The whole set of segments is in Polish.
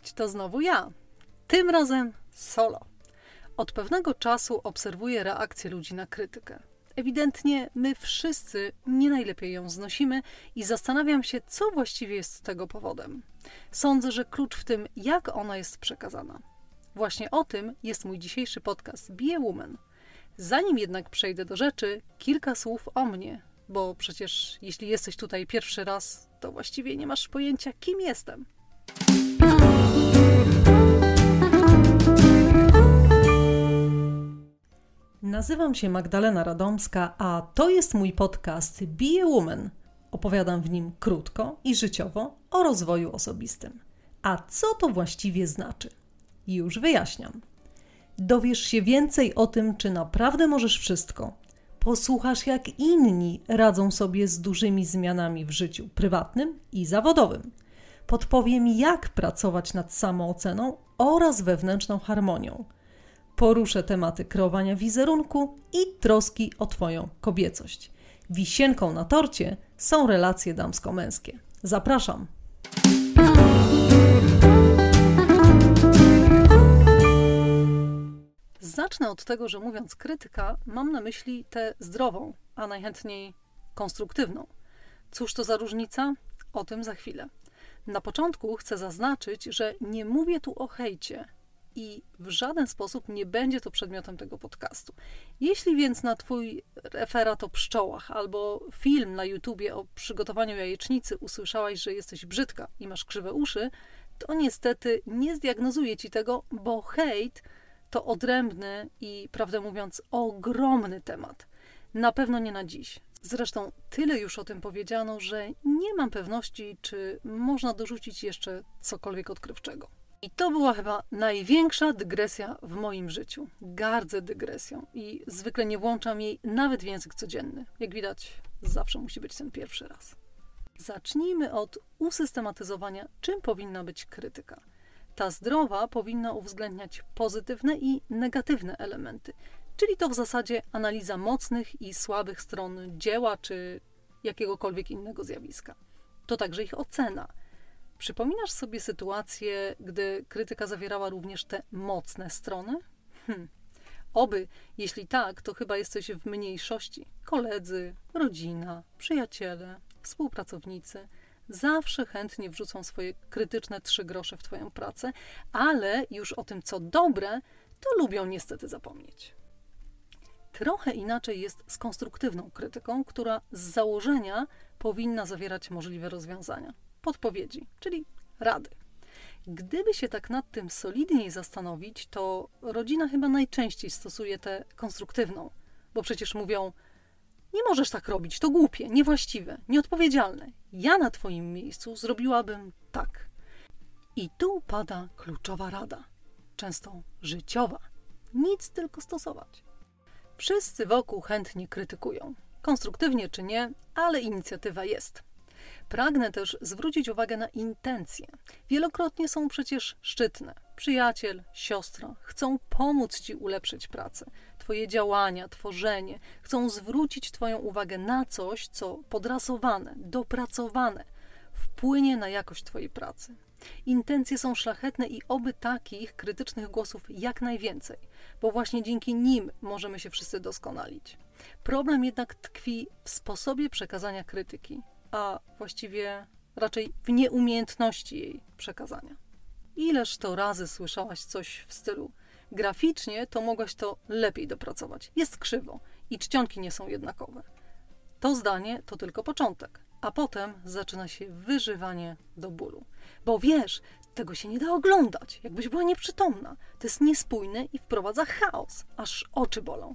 Cześć, to znowu ja. Tym razem solo. Od pewnego czasu obserwuję reakcję ludzi na krytykę. Ewidentnie my wszyscy nie najlepiej ją znosimy i zastanawiam się, co właściwie jest tego powodem. Sądzę, że klucz w tym, jak ona jest przekazana. Właśnie o tym jest mój dzisiejszy podcast Be a Woman. Zanim jednak przejdę do rzeczy, kilka słów o mnie, bo przecież jeśli jesteś tutaj pierwszy raz, to właściwie nie masz pojęcia, kim jestem. Nazywam się Magdalena Radomska, a to jest mój podcast Be a Woman. Opowiadam w nim krótko i życiowo o rozwoju osobistym. A co to właściwie znaczy? Już wyjaśniam. Dowiesz się więcej o tym, czy naprawdę możesz wszystko. Posłuchasz, jak inni radzą sobie z dużymi zmianami w życiu prywatnym i zawodowym. Podpowiem, jak pracować nad samooceną oraz wewnętrzną harmonią. Poruszę tematy kreowania wizerunku i troski o Twoją kobiecość. Wisienką na torcie są relacje damsko-męskie. Zapraszam! Zacznę od tego, że mówiąc krytyka, mam na myśli tę zdrową, a najchętniej konstruktywną. Cóż to za różnica? O tym za chwilę. Na początku chcę zaznaczyć, że nie mówię tu o hejcie i w żaden sposób nie będzie to przedmiotem tego podcastu. Jeśli więc na Twój referat o pszczołach albo film na YouTubie o przygotowaniu jajecznicy usłyszałaś, że jesteś brzydka i masz krzywe uszy, to niestety nie zdiagnozuję Ci tego, bo hejt to odrębny i, prawdę mówiąc, ogromny temat. Na pewno nie na dziś. Zresztą tyle już o tym powiedziano, że nie mam pewności, czy można dorzucić jeszcze cokolwiek odkrywczego. I to była chyba największa dygresja w moim życiu. Gardzę dygresją i zwykle nie włączam jej nawet w język codzienny. Jak widać, zawsze musi być ten pierwszy raz. Zacznijmy od usystematyzowania, czym powinna być krytyka. Ta zdrowa powinna uwzględniać pozytywne i negatywne elementy, czyli to w zasadzie analiza mocnych i słabych stron dzieła czy jakiegokolwiek innego zjawiska. To także ich ocena. Przypominasz sobie sytuację, gdy krytyka zawierała również te mocne strony? Hm. Oby, jeśli tak, to chyba jesteś w mniejszości. Koledzy, rodzina, przyjaciele, współpracownicy zawsze chętnie wrzucą swoje krytyczne trzy grosze w Twoją pracę, ale już o tym, co dobre, to lubią niestety zapomnieć. Trochę inaczej jest z konstruktywną krytyką, która z założenia powinna zawierać możliwe rozwiązania, podpowiedzi, czyli rady. Gdyby się tak nad tym solidniej zastanowić, to rodzina chyba najczęściej stosuje tę konstruktywną, bo przecież mówią: Nie możesz tak robić, to głupie, niewłaściwe, nieodpowiedzialne. Ja na Twoim miejscu zrobiłabym tak. I tu pada kluczowa rada, często życiowa. Nic tylko stosować. Wszyscy wokół chętnie krytykują. Konstruktywnie czy nie, ale inicjatywa jest. Pragnę też zwrócić uwagę na intencje. Wielokrotnie są przecież szczytne. Przyjaciel, siostra chcą pomóc ci ulepszyć pracę, twoje działania, tworzenie, chcą zwrócić twoją uwagę na coś, co podrasowane, dopracowane wpłynie na jakość twojej pracy. Intencje są szlachetne i oby takich krytycznych głosów jak najwięcej, bo właśnie dzięki nim możemy się wszyscy doskonalić. Problem jednak tkwi w sposobie przekazania krytyki, a właściwie raczej w nieumiejętności jej przekazania. Ileż to razy słyszałaś coś w stylu graficznie, to mogłaś to lepiej dopracować. Jest krzywo i czcionki nie są jednakowe. To zdanie to tylko początek, a potem zaczyna się wyżywanie do bólu. Bo wiesz, tego się nie da oglądać, jakbyś była nieprzytomna. To jest niespójne i wprowadza chaos, aż oczy bolą.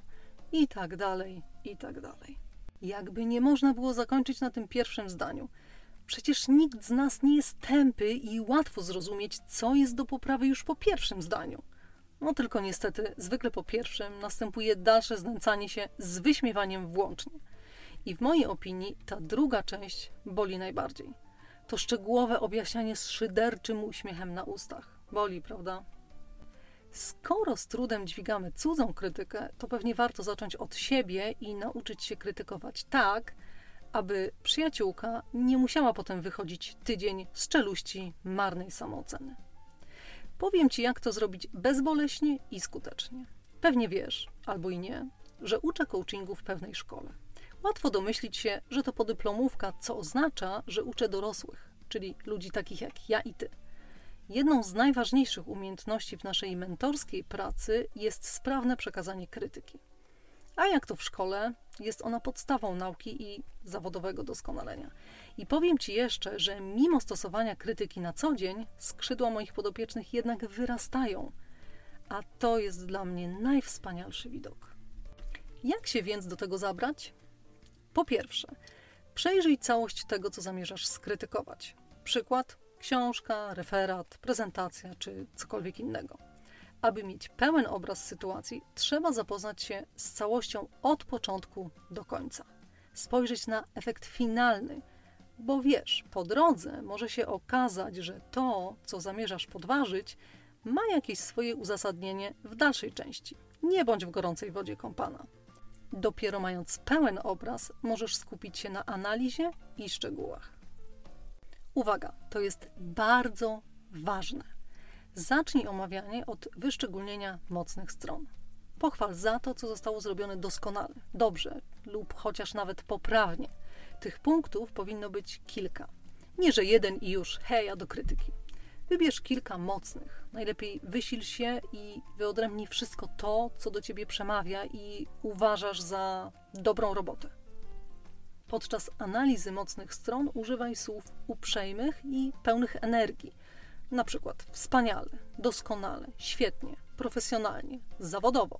I tak dalej, i tak dalej. Jakby nie można było zakończyć na tym pierwszym zdaniu. Przecież nikt z nas nie jest tępy i łatwo zrozumieć, co jest do poprawy już po pierwszym zdaniu. No tylko niestety, zwykle po pierwszym następuje dalsze znęcanie się z wyśmiewaniem włącznie. I w mojej opinii ta druga część boli najbardziej. To szczegółowe objaśnianie z szyderczym uśmiechem na ustach. Boli, prawda? Skoro z trudem dźwigamy cudzą krytykę, to pewnie warto zacząć od siebie i nauczyć się krytykować tak, aby przyjaciółka nie musiała potem wychodzić tydzień z czeluści marnej samooceny. Powiem Ci, jak to zrobić bezboleśnie i skutecznie. Pewnie wiesz, albo i nie, że uczę coachingu w pewnej szkole. Łatwo domyślić się, że to podyplomówka, co oznacza, że uczę dorosłych, czyli ludzi takich jak ja i ty. Jedną z najważniejszych umiejętności w naszej mentorskiej pracy jest sprawne przekazanie krytyki. A jak to w szkole, jest ona podstawą nauki i zawodowego doskonalenia. I powiem Ci jeszcze, że mimo stosowania krytyki na co dzień, skrzydła moich podopiecznych jednak wyrastają. A to jest dla mnie najwspanialszy widok. Jak się więc do tego zabrać? Po pierwsze, przejrzyj całość tego, co zamierzasz skrytykować. Przykład: książka, referat, prezentacja czy cokolwiek innego. Aby mieć pełen obraz sytuacji, trzeba zapoznać się z całością od początku do końca. Spojrzeć na efekt finalny, bo wiesz, po drodze może się okazać, że to, co zamierzasz podważyć, ma jakieś swoje uzasadnienie w dalszej części. Nie bądź w gorącej wodzie kąpana. Dopiero mając pełen obraz, możesz skupić się na analizie i szczegółach. Uwaga, to jest bardzo ważne. Zacznij omawianie od wyszczególnienia mocnych stron. Pochwal za to, co zostało zrobione doskonale, dobrze lub chociaż nawet poprawnie. Tych punktów powinno być kilka. Nie, że jeden i już, hej, a do krytyki. Wybierz kilka mocnych. Najlepiej wysil się i wyodrębnij wszystko to, co do ciebie przemawia i uważasz za dobrą robotę. Podczas analizy mocnych stron używaj słów uprzejmych i pełnych energii. Na przykład wspaniale, doskonale, świetnie, profesjonalnie, zawodowo,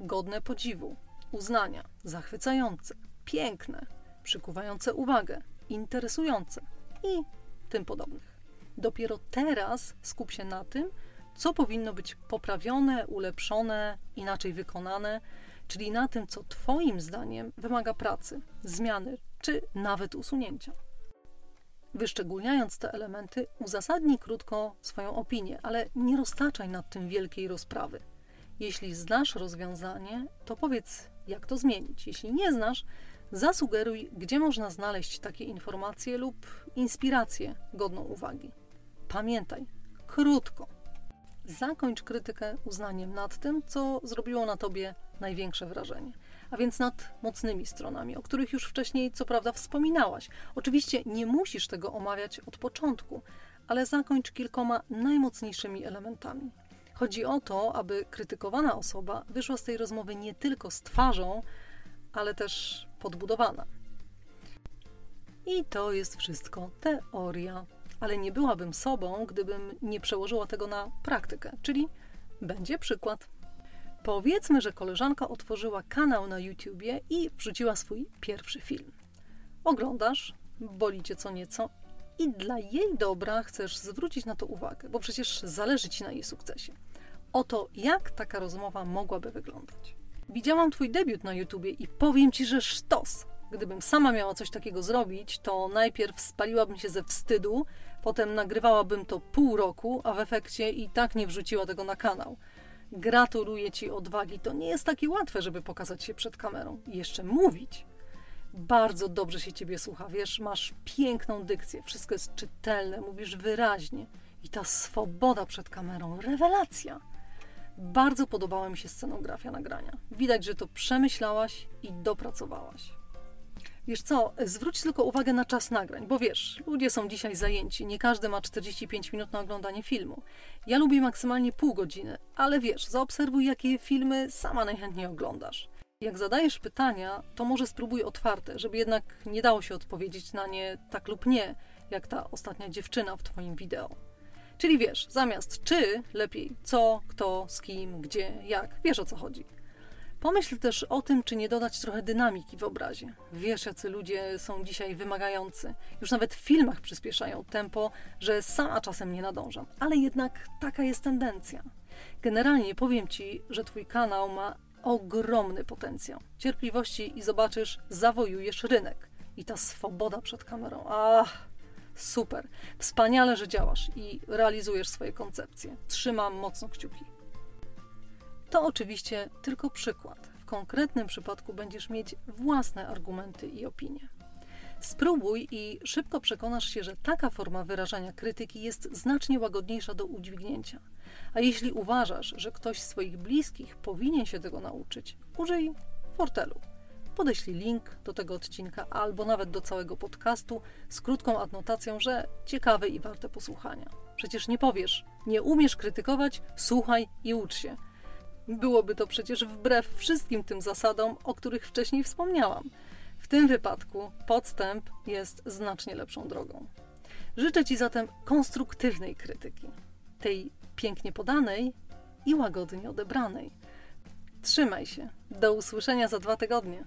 godne podziwu, uznania, zachwycające, piękne, przykuwające uwagę, interesujące i tym podobnych. Dopiero teraz skup się na tym, co powinno być poprawione, ulepszone, inaczej wykonane, czyli na tym, co Twoim zdaniem wymaga pracy, zmiany czy nawet usunięcia. Wyszczególniając te elementy, uzasadnij krótko swoją opinię, ale nie roztaczaj nad tym wielkiej rozprawy. Jeśli znasz rozwiązanie, to powiedz, jak to zmienić. Jeśli nie znasz, zasugeruj, gdzie można znaleźć takie informacje lub inspirację godną uwagi. Pamiętaj, krótko. Zakończ krytykę uznaniem nad tym, co zrobiło na tobie największe wrażenie. A więc nad mocnymi stronami, o których już wcześniej co prawda wspominałaś. Oczywiście nie musisz tego omawiać od początku, ale zakończ kilkoma najmocniejszymi elementami. Chodzi o to, aby krytykowana osoba wyszła z tej rozmowy nie tylko z twarzą, ale też podbudowana. I to jest wszystko teoria ale nie byłabym sobą, gdybym nie przełożyła tego na praktykę, czyli będzie przykład. Powiedzmy, że koleżanka otworzyła kanał na YouTubie i wrzuciła swój pierwszy film. Oglądasz, boli cię co nieco i dla jej dobra chcesz zwrócić na to uwagę, bo przecież zależy ci na jej sukcesie. Oto jak taka rozmowa mogłaby wyglądać. Widziałam twój debiut na YouTubie i powiem ci, że sztos. Gdybym sama miała coś takiego zrobić, to najpierw spaliłabym się ze wstydu, potem nagrywałabym to pół roku, a w efekcie i tak nie wrzuciła tego na kanał. Gratuluję Ci odwagi. To nie jest takie łatwe, żeby pokazać się przed kamerą i jeszcze mówić. Bardzo dobrze się Ciebie słucha, wiesz, masz piękną dykcję, wszystko jest czytelne, mówisz wyraźnie. I ta swoboda przed kamerą, rewelacja. Bardzo podobała mi się scenografia nagrania. Widać, że to przemyślałaś i dopracowałaś. Wiesz co, zwróć tylko uwagę na czas nagrań, bo wiesz, ludzie są dzisiaj zajęci, nie każdy ma 45 minut na oglądanie filmu. Ja lubię maksymalnie pół godziny, ale wiesz, zaobserwuj, jakie filmy sama najchętniej oglądasz. Jak zadajesz pytania, to może spróbuj otwarte, żeby jednak nie dało się odpowiedzieć na nie tak lub nie, jak ta ostatnia dziewczyna w Twoim wideo. Czyli wiesz, zamiast czy, lepiej co, kto, z kim, gdzie, jak, wiesz o co chodzi. Pomyśl też o tym, czy nie dodać trochę dynamiki w obrazie. Wiesz, jacy ludzie są dzisiaj wymagający. Już nawet w filmach przyspieszają tempo, że sama czasem nie nadążam. Ale jednak taka jest tendencja. Generalnie powiem Ci, że Twój kanał ma ogromny potencjał. Cierpliwości i zobaczysz, zawojujesz rynek. I ta swoboda przed kamerą. Ach, super. Wspaniale, że działasz i realizujesz swoje koncepcje. Trzymam mocno kciuki. To oczywiście tylko przykład. W konkretnym przypadku będziesz mieć własne argumenty i opinie. Spróbuj i szybko przekonasz się, że taka forma wyrażania krytyki jest znacznie łagodniejsza do udźwignięcia. A jeśli uważasz, że ktoś z swoich bliskich powinien się tego nauczyć, użyj fortelu. Podeślij link do tego odcinka albo nawet do całego podcastu z krótką adnotacją, że ciekawe i warte posłuchania. Przecież nie powiesz, nie umiesz krytykować, słuchaj i ucz się. Byłoby to przecież wbrew wszystkim tym zasadom, o których wcześniej wspomniałam. W tym wypadku podstęp jest znacznie lepszą drogą. Życzę Ci zatem konstruktywnej krytyki, tej pięknie podanej i łagodnie odebranej. Trzymaj się. Do usłyszenia za dwa tygodnie.